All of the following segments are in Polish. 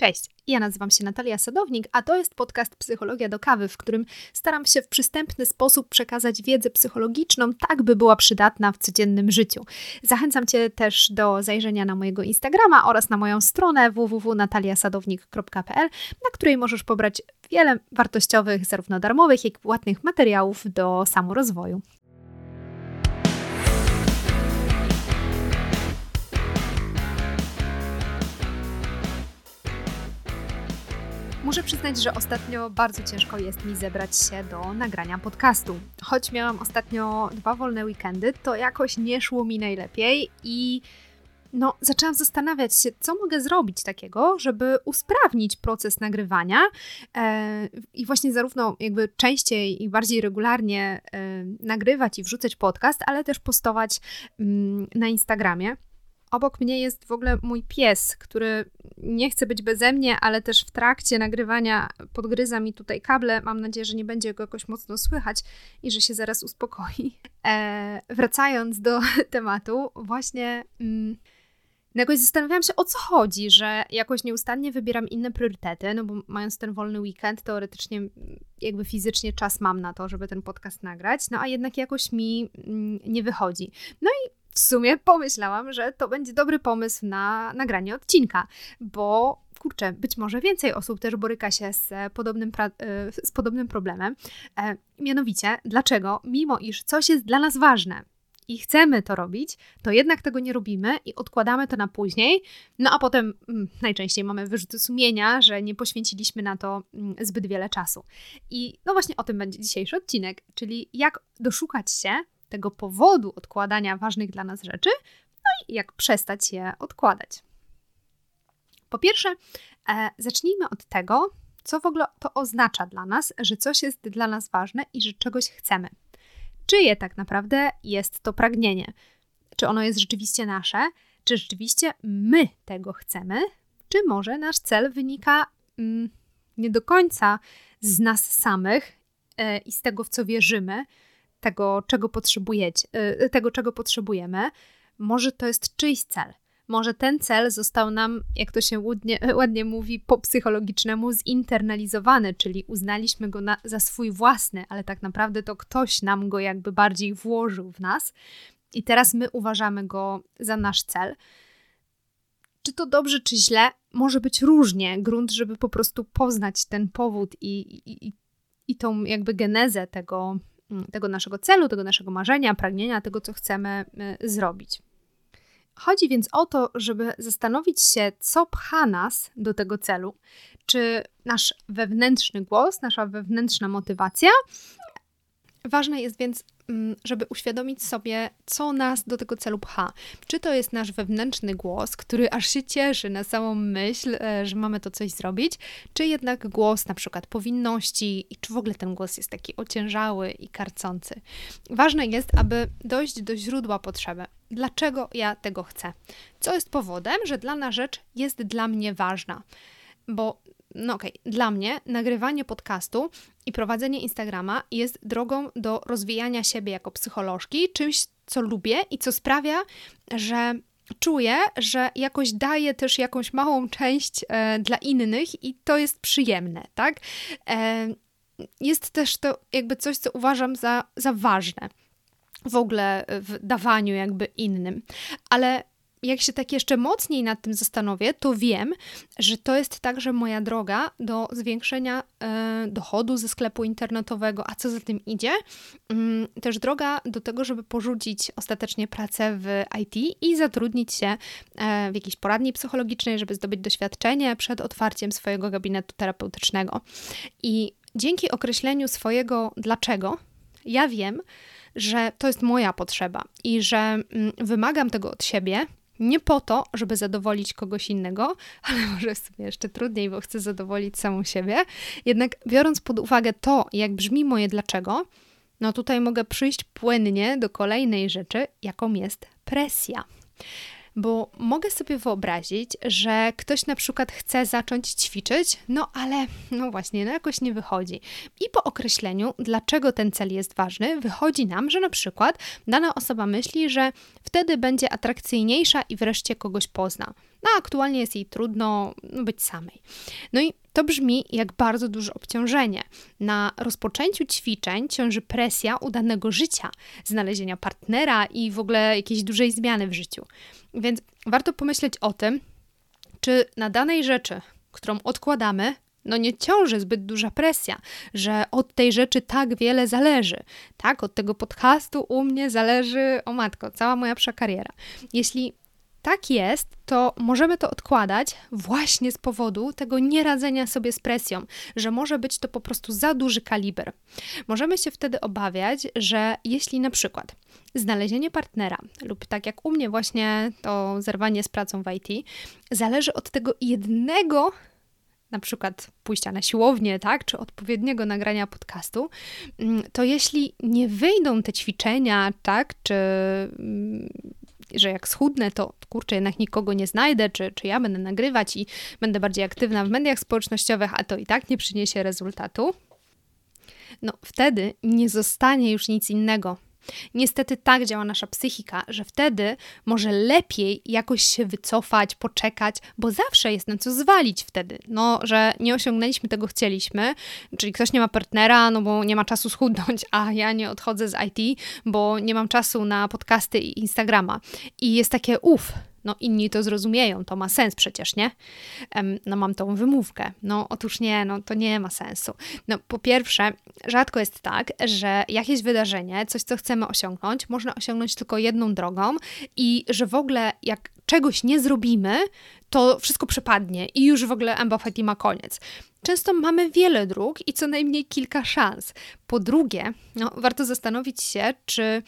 Cześć, ja nazywam się Natalia Sadownik, a to jest podcast Psychologia do kawy, w którym staram się w przystępny sposób przekazać wiedzę psychologiczną, tak by była przydatna w codziennym życiu. Zachęcam Cię też do zajrzenia na mojego Instagrama oraz na moją stronę www.nataliasadownik.pl, na której możesz pobrać wiele wartościowych, zarówno darmowych, jak i płatnych materiałów do samorozwoju. Muszę przyznać, że ostatnio bardzo ciężko jest mi zebrać się do nagrania podcastu. Choć miałam ostatnio dwa wolne weekendy, to jakoś nie szło mi najlepiej i no, zaczęłam zastanawiać się, co mogę zrobić takiego, żeby usprawnić proces nagrywania e, i właśnie zarówno jakby częściej i bardziej regularnie e, nagrywać i wrzucać podcast, ale też postować mm, na Instagramie. Obok mnie jest w ogóle mój pies, który nie chce być beze mnie, ale też w trakcie nagrywania podgryza mi tutaj kable. Mam nadzieję, że nie będzie go jakoś mocno słychać i że się zaraz uspokoi. E, wracając do tematu, właśnie. Mm, jakoś zastanawiałam się, o co chodzi, że jakoś nieustannie wybieram inne priorytety, no bo mając ten wolny weekend, teoretycznie mm, jakby fizycznie czas mam na to, żeby ten podcast nagrać, no a jednak jakoś mi mm, nie wychodzi. No i w sumie pomyślałam, że to będzie dobry pomysł na nagranie odcinka, bo kurczę, być może więcej osób też boryka się z podobnym, e, z podobnym problemem. E, mianowicie, dlaczego, mimo iż coś jest dla nas ważne, i chcemy to robić, to jednak tego nie robimy i odkładamy to na później. No a potem mm, najczęściej mamy wyrzuty sumienia, że nie poświęciliśmy na to mm, zbyt wiele czasu. I no właśnie o tym będzie dzisiejszy odcinek, czyli jak doszukać się tego powodu odkładania ważnych dla nas rzeczy, no i jak przestać je odkładać. Po pierwsze, e, zacznijmy od tego, co w ogóle to oznacza dla nas, że coś jest dla nas ważne i że czegoś chcemy. Czyje tak naprawdę jest to pragnienie? Czy ono jest rzeczywiście nasze? Czy rzeczywiście my tego chcemy? Czy może nasz cel wynika mm, nie do końca z nas samych e, i z tego, w co wierzymy, tego, czego potrzebujecie, y, tego, czego potrzebujemy, może to jest czyjś cel. Może ten cel został nam, jak to się ładnie, ładnie mówi, po psychologicznemu zinternalizowany, czyli uznaliśmy go na, za swój własny, ale tak naprawdę to ktoś nam go jakby bardziej włożył w nas i teraz my uważamy go za nasz cel. Czy to dobrze, czy źle? Może być różnie. Grunt, żeby po prostu poznać ten powód i, i, i, tą jakby genezę tego, tego naszego celu, tego naszego marzenia, pragnienia, tego, co chcemy y, zrobić. Chodzi więc o to, żeby zastanowić się, co pcha nas do tego celu. Czy nasz wewnętrzny głos, nasza wewnętrzna motywacja. Ważne jest więc Mm, żeby uświadomić sobie, co nas do tego celu pcha. Czy to jest nasz wewnętrzny głos, który aż się cieszy na samą myśl, e, że mamy to coś zrobić, czy jednak głos na przykład powinności i czy w ogóle ten głos jest taki ociężały i karcący. Ważne jest, aby dojść do źródła potrzeby. Dlaczego ja tego chcę? Co jest powodem, że dana rzecz jest dla mnie ważna? Bo no okej, okay. dla mnie nagrywanie podcastu i prowadzenie Instagrama jest drogą do rozwijania siebie jako psycholożki, czymś, co lubię i co sprawia, że czuję, że jakoś daję też jakąś małą część e, dla innych i to jest przyjemne, tak? E, jest też to jakby coś, co uważam za, za ważne w ogóle w dawaniu jakby innym. Ale jak się tak jeszcze mocniej nad tym zastanowię, to wiem, że to jest także moja droga do zwiększenia e, dochodu ze sklepu internetowego, a co za tym idzie, mm, też droga do tego, żeby porzucić ostatecznie pracę w IT i zatrudnić się e, w jakiejś poradni psychologicznej, żeby zdobyć doświadczenie przed otwarciem swojego gabinetu terapeutycznego. I dzięki określeniu swojego dlaczego, ja wiem, że to jest moja potrzeba i że mm, wymagam tego od siebie, nie po to, żeby zadowolić kogoś innego, ale może sobie jeszcze trudniej, bo chcę zadowolić samą siebie. Jednak biorąc pod uwagę to, jak brzmi moje dlaczego, no tutaj mogę przyjść płynnie do kolejnej rzeczy, jaką jest presja bo mogę sobie wyobrazić, że ktoś na przykład chce zacząć ćwiczyć, no ale no właśnie, no jakoś nie wychodzi. I po określeniu, dlaczego ten cel jest ważny, wychodzi nam, że na przykład dana osoba myśli, że wtedy będzie atrakcyjniejsza i wreszcie kogoś pozna. No a aktualnie jest jej trudno być samej. No i to brzmi jak bardzo duże obciążenie. Na rozpoczęciu ćwiczeń ciąży presja udanego życia, znalezienia partnera i w ogóle jakiejś dużej zmiany w życiu. Więc warto pomyśleć o tym, czy na danej rzeczy, którą odkładamy, no nie ciąży zbyt duża presja, że od tej rzeczy tak wiele zależy. Tak, od tego podcastu u mnie zależy, o matko, cała moja kariera. Jeśli tak jest, to możemy to odkładać właśnie z powodu tego nieradzenia sobie z presją, że może być to po prostu za duży kaliber. Możemy się wtedy obawiać, że jeśli na przykład znalezienie partnera lub tak jak u mnie właśnie to zerwanie z pracą w IT zależy od tego jednego na przykład pójścia na siłownię, tak, czy odpowiedniego nagrania podcastu, mm, to jeśli nie wyjdą te ćwiczenia, tak, czy mm, że jak schudnę, to kurczę, jednak nikogo nie znajdę, czy, czy ja będę nagrywać i będę bardziej aktywna w mediach społecznościowych, a to i tak nie przyniesie rezultatu, no wtedy nie zostanie już nic innego Niestety tak działa nasza psychika, że wtedy może lepiej jakoś się wycofać, poczekać, bo zawsze jest na co zwalić wtedy. No, że nie osiągnęliśmy tego, chcieliśmy, czyli ktoś nie ma partnera, no bo nie ma czasu schudnąć, a ja nie odchodzę z IT, bo nie mam czasu na podcasty i Instagrama. I jest takie uff, no inni to zrozumieją, to ma sens przecież, nie? No mam tą wymówkę. No otóż nie, no to nie ma sensu. No po pierwsze, rzadko jest tak, że jakieś wydarzenie, coś co chcemy osiągnąć, można osiągnąć tylko jedną drogą i że w ogóle jak czegoś nie zrobimy, to wszystko przepadnie i już w ogóle Amba ma koniec. Często mamy wiele dróg i co najmniej kilka szans. Po drugie, no, warto zastanowić się, czy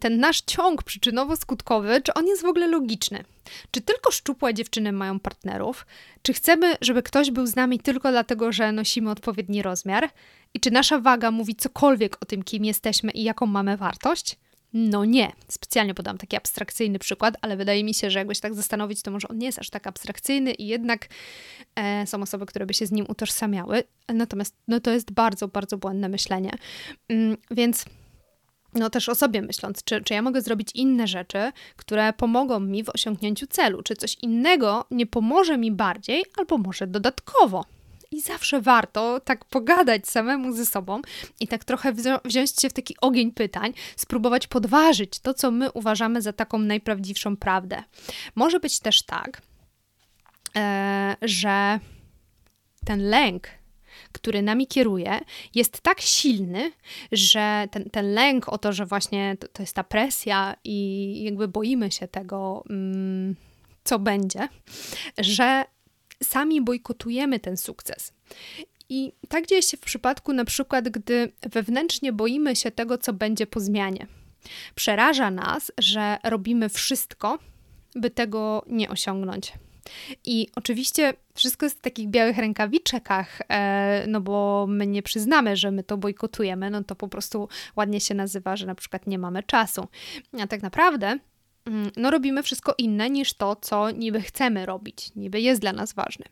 ten nasz ciąg przyczynowo-skutkowy, czy on jest w ogóle logiczny. Czy tylko szczupłe dziewczyny mają partnerów? Czy chcemy, żeby ktoś był z nami tylko dlatego, że nosimy odpowiedni rozmiar? I czy nasza waga mówi cokolwiek o tym, kim jesteśmy i jaką mamy wartość? No nie. Specjalnie podam taki abstrakcyjny przykład, ale wydaje mi się, że jakby się tak zastanowić, to może on nie jest aż tak abstrakcyjny i jednak e, są osoby, które by się z nim utożsamiały. Natomiast no, to jest bardzo, bardzo błędne myślenie. Mm, więc no też o sobie myśląc, czy, czy ja mogę zrobić inne rzeczy, które pomogą mi w osiągnięciu celu, czy coś innego nie pomoże mi bardziej, albo może dodatkowo i zawsze warto tak pogadać samemu ze sobą i tak trochę wziąć się w taki ogień pytań, spróbować podważyć to, co my uważamy za taką najprawdziwszą prawdę. Może być też tak, e, że ten lęk, który nami kieruje, jest tak silny, że ten, ten lęk o to, że właśnie to, to jest ta presja i jakby boimy się tego, mm, co będzie, że sami bojkotujemy ten sukces. I tak dzieje się w przypadku na przykład, gdy wewnętrznie boimy się tego, co będzie po zmianie. Przeraża nas, że robimy wszystko, by tego nie osiągnąć. I oczywiście wszystko jest w takich białych rękawiczkach, e, no bo my nie przyznamy, że my to bojkotujemy, no to po prostu ładnie się nazywa, że na przykład nie mamy czasu. A tak naprawdę Mm, no robimy wszystko inne niż to, co niby chcemy robić, niby jest dla nas ważne.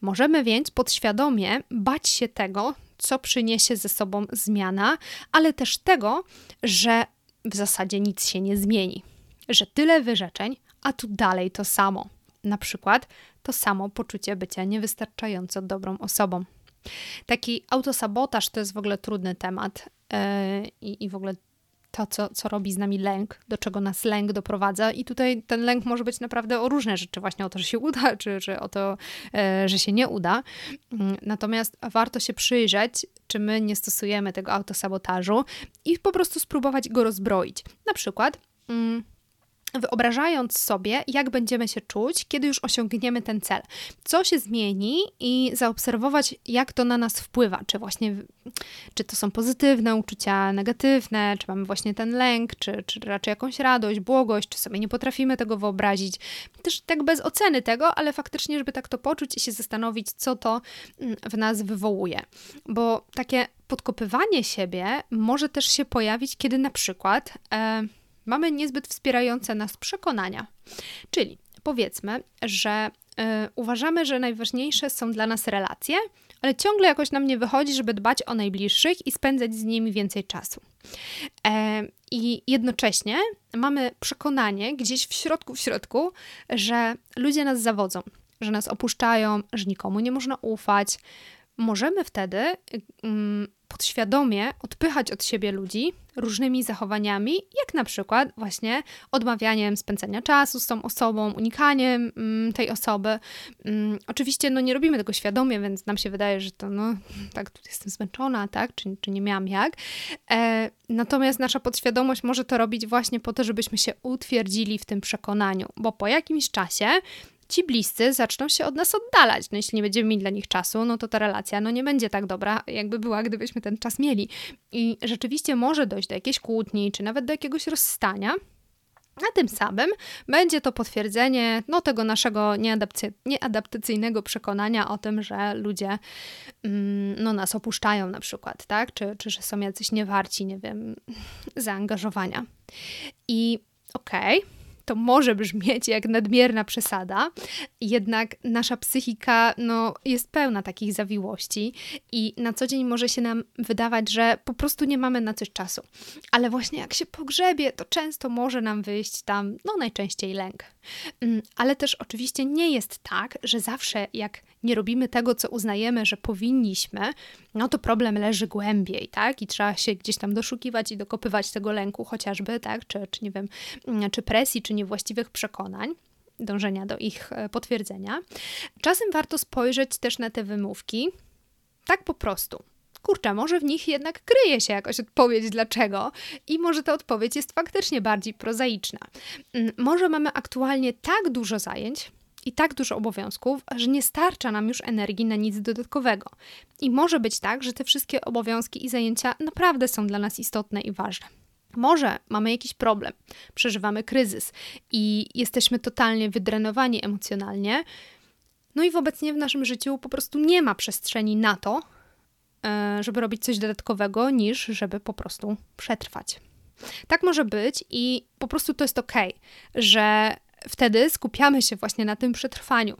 Możemy więc podświadomie bać się tego, co przyniesie ze sobą zmiana, ale też tego, że w zasadzie nic się nie zmieni, że tyle wyrzeczeń, a tu dalej to samo. Na przykład to samo poczucie bycia niewystarczająco dobrą osobą. Taki autosabotaż to jest w ogóle trudny temat yy, i w ogóle to, co, co robi z nami lęk, do czego nas lęk doprowadza. I tutaj ten lęk może być naprawdę o różne rzeczy, właśnie o to, że się uda, czy, o to, e, że się nie uda. Mm, natomiast warto się przyjrzeć, czy my nie stosujemy tego autosabotażu i po prostu spróbować go rozbroić. Na przykład. Mm, wyobrażając sobie, jak będziemy się czuć, kiedy już osiągniemy ten cel. Co się zmieni i zaobserwować, jak to na nas wpływa. Czy właśnie, czy to są pozytywne uczucia, negatywne, czy mamy właśnie ten lęk, czy, czy raczej jakąś radość, błogość, czy sobie nie potrafimy tego wyobrazić. Też tak bez oceny tego, ale faktycznie, żeby tak to poczuć i się zastanowić, co to mm, w nas wywołuje. Bo takie podkopywanie siebie może też się pojawić, kiedy na przykład... E, mamy niezbyt wspierające nas przekonania. Czyli powiedzmy, że uważamy, że najważniejsze są dla nas relacje, ale ciągle jakoś nam nie wychodzi, żeby dbać o najbliższych i spędzać z nimi więcej czasu. E, I jednocześnie mamy przekonanie gdzieś w środku, w środku, że ludzie nas zawodzą, że nas opuszczają, że nikomu nie można ufać. Możemy wtedy mm, podświadomie odpychać od siebie ludzi różnymi zachowaniami, jak na przykład właśnie odmawianiem spędzania czasu z tą osobą, unikaniem mm, tej osoby. Mm, oczywiście no, nie robimy tego świadomie, więc nam się wydaje, że to no, tak, tu jestem zmęczona, tak, czy, czy nie miałam jak. E, natomiast nasza podświadomość może to robić właśnie po to, żebyśmy się utwierdzili w tym przekonaniu, bo po jakimś czasie ci bliscy zaczną się od nas oddalać. No jeśli nie będziemy mieli dla nich czasu, no to ta relacja no nie będzie tak dobra, jakby była, gdybyśmy ten czas mieli. I rzeczywiście może dojść do jakiejś kłótni, czy nawet do jakiegoś rozstania, a tym samym będzie to potwierdzenie no, tego naszego nieadaptacyjnego przekonania o tym, że ludzie mm, no, nas opuszczają na przykład, tak? Czy, czy że są jacyś niewarci, nie wiem, zaangażowania. I okej, okay, to może brzmieć jak nadmierna przesada, jednak nasza psychika no, jest pełna takich zawiłości i na co dzień może się nam wydawać, że po prostu nie mamy na coś czasu. Ale właśnie jak się pogrzebie, to często może nam wyjść tam, no najczęściej lęk. Mm, ale też oczywiście nie jest tak, że zawsze jak nie robimy tego, co uznajemy, że powinniśmy, no to problem leży głębiej, tak? I trzeba się gdzieś tam doszukiwać i dokopywać tego lęku chociażby, tak? Czy, czy nie wiem, mm, czy presji, czy niewłaściwych przekonań dążenia do ich e, potwierdzenia. Czasem warto spojrzeć też na te wymówki, tak po prostu. Kurczę, może w nich jednak kryje się jakaś odpowiedź dlaczego i może ta odpowiedź jest faktycznie bardziej prozaiczna. Mm, może mamy aktualnie tak dużo zajęć, i tak dużo obowiązków, że nie starcza nam już energii na nic dodatkowego. I może być tak, że te wszystkie obowiązki i zajęcia naprawdę są dla nas istotne i ważne. Może mamy jakiś problem, przeżywamy kryzys i jesteśmy totalnie wydrenowani emocjonalnie, no i obecnie w naszym życiu po prostu nie ma przestrzeni na to, e, żeby robić coś dodatkowego, niż żeby po prostu przetrwać. Tak może być i po prostu to jest ok, że wtedy skupiamy się właśnie na tym przetrwaniu.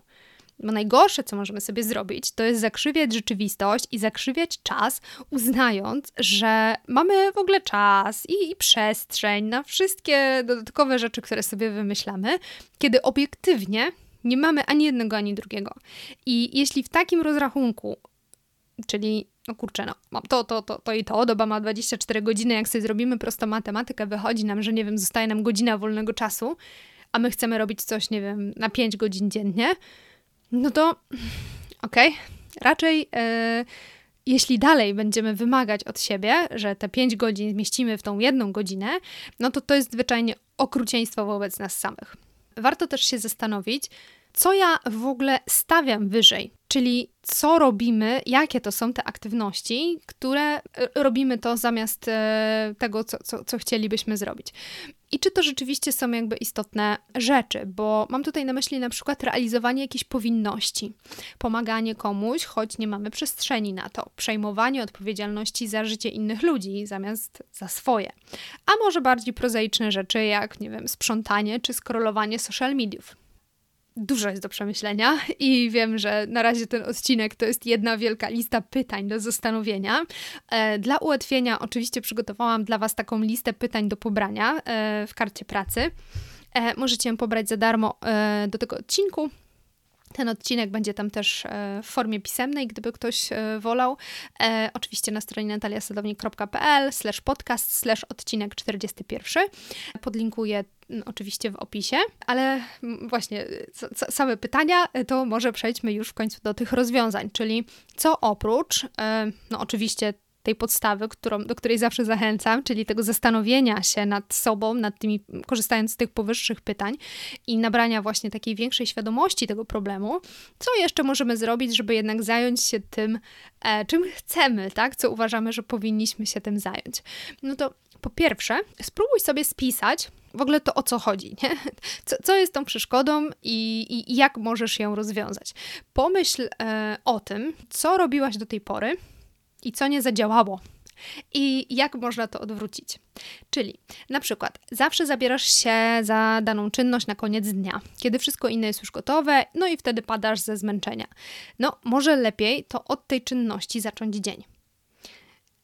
Bo najgorsze, co możemy sobie zrobić, to jest zakrzywiać rzeczywistość i zakrzywiać czas, uznając, że mamy w ogóle czas i, i przestrzeń na wszystkie dodatkowe rzeczy, które sobie wymyślamy, kiedy obiektywnie nie mamy ani jednego, ani drugiego. I jeśli w takim rozrachunku, czyli no kurczę, no, mam to, to, to, to i to, doba ma 24 godziny, jak sobie zrobimy prostą matematykę, wychodzi nam, że nie wiem, zostaje nam godzina wolnego czasu, a my chcemy robić coś, nie wiem, na 5 godzin dziennie, no to okej, okay, raczej e, jeśli dalej będziemy wymagać od siebie, że te 5 godzin zmieścimy w tą jedną godzinę, no to to jest zwyczajnie okrucieństwo wobec nas samych. Warto też się zastanowić, co ja w ogóle stawiam wyżej, czyli co robimy, jakie to są te aktywności, które e, robimy to zamiast e, tego, co, co, co chcielibyśmy zrobić. I czy to rzeczywiście są jakby istotne rzeczy, bo mam tutaj na myśli na przykład realizowanie jakiejś powinności, pomaganie komuś, choć nie mamy przestrzeni na to, przejmowanie odpowiedzialności za życie innych ludzi zamiast za swoje. A może bardziej prozaiczne rzeczy, jak, nie wiem, sprzątanie czy skrolowanie social mediów dużo jest do przemyślenia i wiem, że na razie ten odcinek to jest jedna wielka lista pytań do zastanowienia. E, dla ułatwienia oczywiście przygotowałam dla Was taką listę pytań do pobrania e, w karcie pracy. E, możecie ją pobrać za darmo do tego odcinku. Ten odcinek będzie tam też w formie pisemnej, gdyby ktoś wolał. oczywiście na stronie nataliasadownik.pl slash podcast slash odcinek 41. Podlinkuję oczywiście w opisie, ale właśnie same pytania, e, to może przejdźmy już w końcu do tych rozwiązań, czyli co oprócz, e, no oczywiście tej podstawy, którą, do której zawsze zachęcam, czyli tego zastanowienia się nad sobą, nad tymi, korzystając z tych powyższych pytań i nabrania właśnie takiej większej świadomości tego problemu, co jeszcze możemy zrobić, żeby jednak zająć się tym, e, czym chcemy, tak? Co uważamy, że powinniśmy się tym zająć. No to po pierwsze, spróbuj sobie spisać w ogóle to o co chodzi, nie? Co, co jest tą przeszkodą i, i, jak możesz ją rozwiązać. Pomyśl e, o tym, co robiłaś do tej pory i co nie zadziałało, I jak można to odwrócić? Czyli na przykład zawsze zabierasz się za daną czynność na koniec dnia, kiedy wszystko inne jest już gotowe, no i wtedy padasz ze zmęczenia. No, może lepiej to od tej czynności zacząć dzień,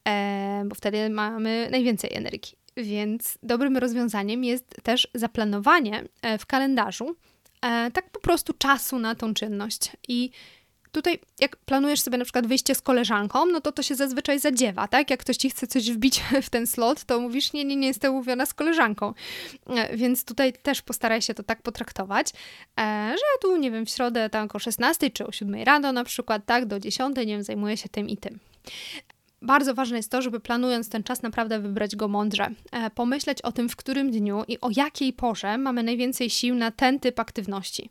e, bo wtedy mamy najwięcej energii. Więc dobrym rozwiązaniem jest też zaplanowanie e, w kalendarzu e, tak po prostu czasu na tą czynność. I tutaj, jak planujesz sobie na przykład wyjście z koleżanką, no to to się zazwyczaj zadziewa, tak? Jak ktoś ci chce coś wbić w ten slot, to mówisz, nie, nie, nie jestem umówiona z koleżanką. E, więc tutaj też postaraj się to tak potraktować, że tu, nie wiem, w środę tak o 16 czy o 7 rano na przykład, tak, do 10, nie wiem, zajmuję się tym i tym bardzo ważne jest to, żeby planując ten czas naprawdę wybrać go mądrze. E, pomyśleć o tym, w którym dniu i o jakiej porze mamy najwięcej sił na ten typ aktywności.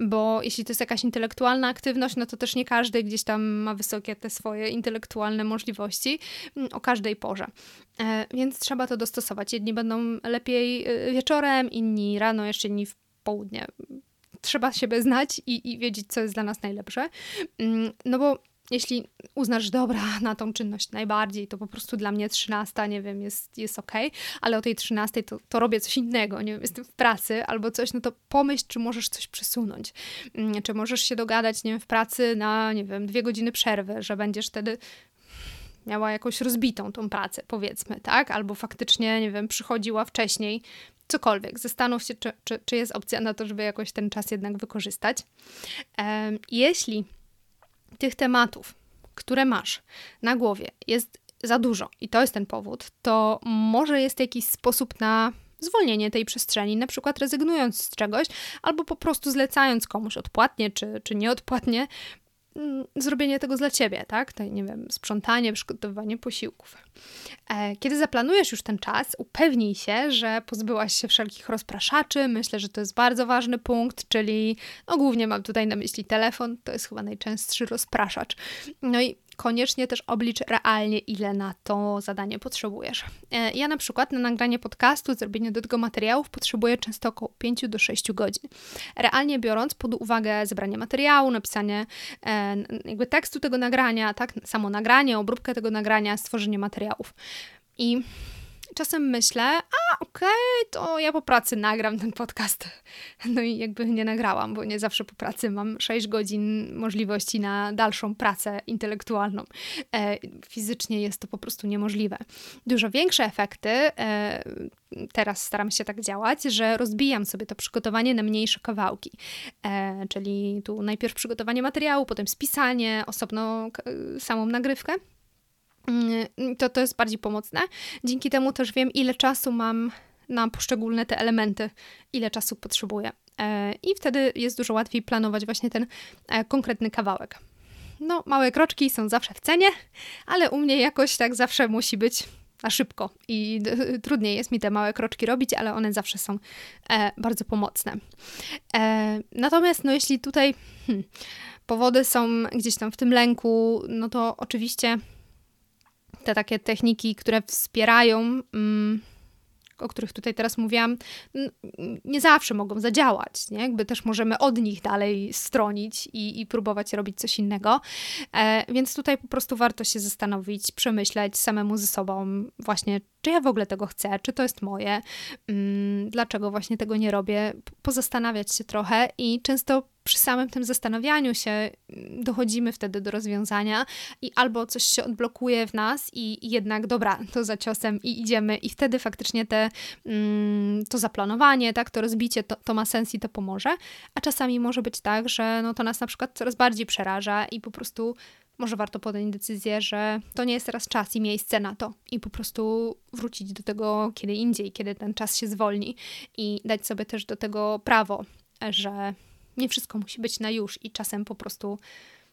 Bo jeśli to jest jakaś intelektualna aktywność, no to też nie każdy gdzieś tam ma wysokie te swoje intelektualne możliwości mm, o każdej porze. E, więc trzeba to dostosować. Jedni będą lepiej e, wieczorem, inni rano, jeszcze inni w południe. Trzeba siebie znać i, i wiedzieć, co jest dla nas najlepsze. Mm, no bo jeśli uznasz, dobra, na tą czynność najbardziej, to po prostu dla mnie 13, nie wiem, jest, jest ok, ale o tej 13 to, to robię coś innego, nie wiem, jestem w pracy albo coś, no to pomyśl, czy możesz coś przesunąć. Mm, czy możesz się dogadać, nie wiem, w pracy na, nie wiem, dwie godziny przerwy, że będziesz wtedy miała jakąś rozbitą tą pracę, powiedzmy, tak? Albo faktycznie, nie wiem, przychodziła wcześniej, cokolwiek. Zastanów się, czy, czy, czy jest opcja na to, żeby jakoś ten czas jednak wykorzystać. Jeśli tych tematów, które masz na głowie, jest za dużo i to jest ten powód, to może jest jakiś sposób na zwolnienie tej przestrzeni, na przykład rezygnując z czegoś, albo po prostu zlecając komuś odpłatnie czy, czy nieodpłatnie zrobienie tego dla ciebie, tak? To, nie wiem, sprzątanie, przygotowywanie posiłków. E, kiedy zaplanujesz już ten czas, upewnij się, że pozbyłaś się wszelkich rozpraszaczy. Myślę, że to jest bardzo ważny punkt, czyli no głównie mam tutaj na myśli telefon, to jest chyba najczęstszy rozpraszacz. No i koniecznie też oblicz realnie, ile na to zadanie potrzebujesz. E, ja na przykład na nagranie podcastu, zrobienie do tego materiałów potrzebuję często około 5 do 6 godzin. Realnie biorąc pod uwagę zebranie materiału, napisanie e, jakby tekstu tego nagrania, tak, samo nagranie, obróbkę tego nagrania, stworzenie materiałów. I czasem myślę, a okej, okay, to ja po pracy nagram ten podcast. No i jakby nie nagrałam, bo nie zawsze po pracy mam 6 godzin możliwości na dalszą pracę intelektualną. E, fizycznie jest to po prostu niemożliwe. Dużo większe efekty, e, teraz staram się tak działać, że rozbijam sobie to przygotowanie na mniejsze kawałki. E, czyli tu najpierw przygotowanie materiału, potem spisanie, osobno samą nagrywkę to, to jest bardziej pomocne. Dzięki temu też wiem, ile czasu mam na poszczególne te elementy, ile czasu potrzebuję. E, I wtedy jest dużo łatwiej planować właśnie ten e, konkretny kawałek. No, małe kroczki są zawsze w cenie, ale u mnie jakoś tak zawsze musi być na szybko i trudniej jest mi te małe kroczki robić, ale one zawsze są e, bardzo pomocne. natomiast, no, jeśli tutaj hmm, powody są gdzieś tam w tym lęku, no to oczywiście te takie techniki, które wspierają, mm, o których tutaj teraz mówiłam, nie zawsze mogą zadziałać. Nie? Jakby też możemy od nich dalej stronić i, i próbować robić coś innego. E, więc tutaj po prostu warto się zastanowić, przemyśleć samemu ze sobą, właśnie, czy ja w ogóle tego chcę, czy to jest moje, mm, dlaczego właśnie tego nie robię, pozastanawiać się trochę i często przy samym tym zastanawianiu się dochodzimy wtedy do rozwiązania i albo coś się odblokuje w nas i, i jednak dobra, to za ciosem i idziemy. I wtedy faktycznie te, mm, to zaplanowanie, tak, to rozbicie, to, to ma sens i to pomoże, a czasami może być tak, że no to nas na przykład coraz bardziej przeraża i po prostu może warto podjąć decyzję, że to nie jest teraz czas i miejsce na to. I po prostu wrócić do tego kiedy indziej, kiedy ten czas się zwolni i dać sobie też do tego prawo, że nie wszystko musi być na już i czasem po prostu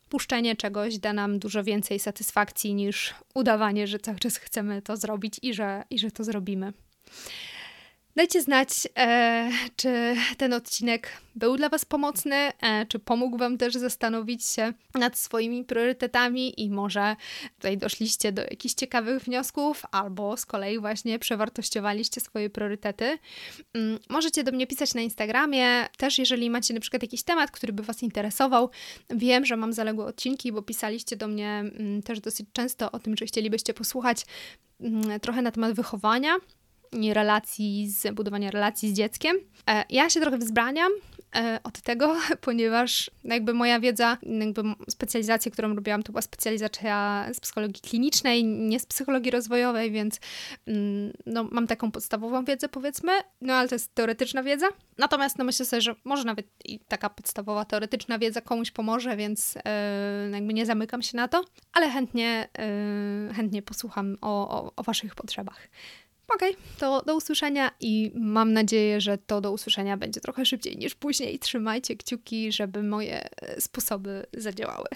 puszczenie czegoś da nam dużo więcej satysfakcji niż udawanie, że cały czas chcemy to zrobić i że, i że to zrobimy. Dajcie znać, e, czy ten odcinek był dla Was pomocny, e, czy pomógł Wam też zastanowić się nad swoimi priorytetami i może tutaj doszliście do jakichś ciekawych wniosków, albo z kolei właśnie przewartościowaliście swoje priorytety. Mm, możecie do mnie pisać na Instagramie, też jeżeli macie na przykład jakiś temat, który by Was interesował. Wiem, że mam zaległe odcinki, bo pisaliście do mnie mm, też dosyć często o tym, że chcielibyście posłuchać mm, trochę na temat wychowania relacji, z budowania relacji z dzieckiem. E, ja się trochę wzbraniam e, od tego, ponieważ jakby moja wiedza, jakby specjalizacja, którą robiłam, to była specjalizacja z psychologii klinicznej, nie z psychologii rozwojowej, więc mm, no, mam taką podstawową wiedzę, powiedzmy, no ale to jest teoretyczna wiedza. Natomiast no, myślę sobie, że może nawet i taka podstawowa teoretyczna wiedza komuś pomoże, więc e, jakby nie zamykam się na to, ale chętnie, chętnie posłucham o, o, o Waszych potrzebach. Okej, okay, to do usłyszenia i mam nadzieję, że to do usłyszenia będzie trochę szybciej niż później. Trzymajcie kciuki, żeby moje e, sposoby zadziałały.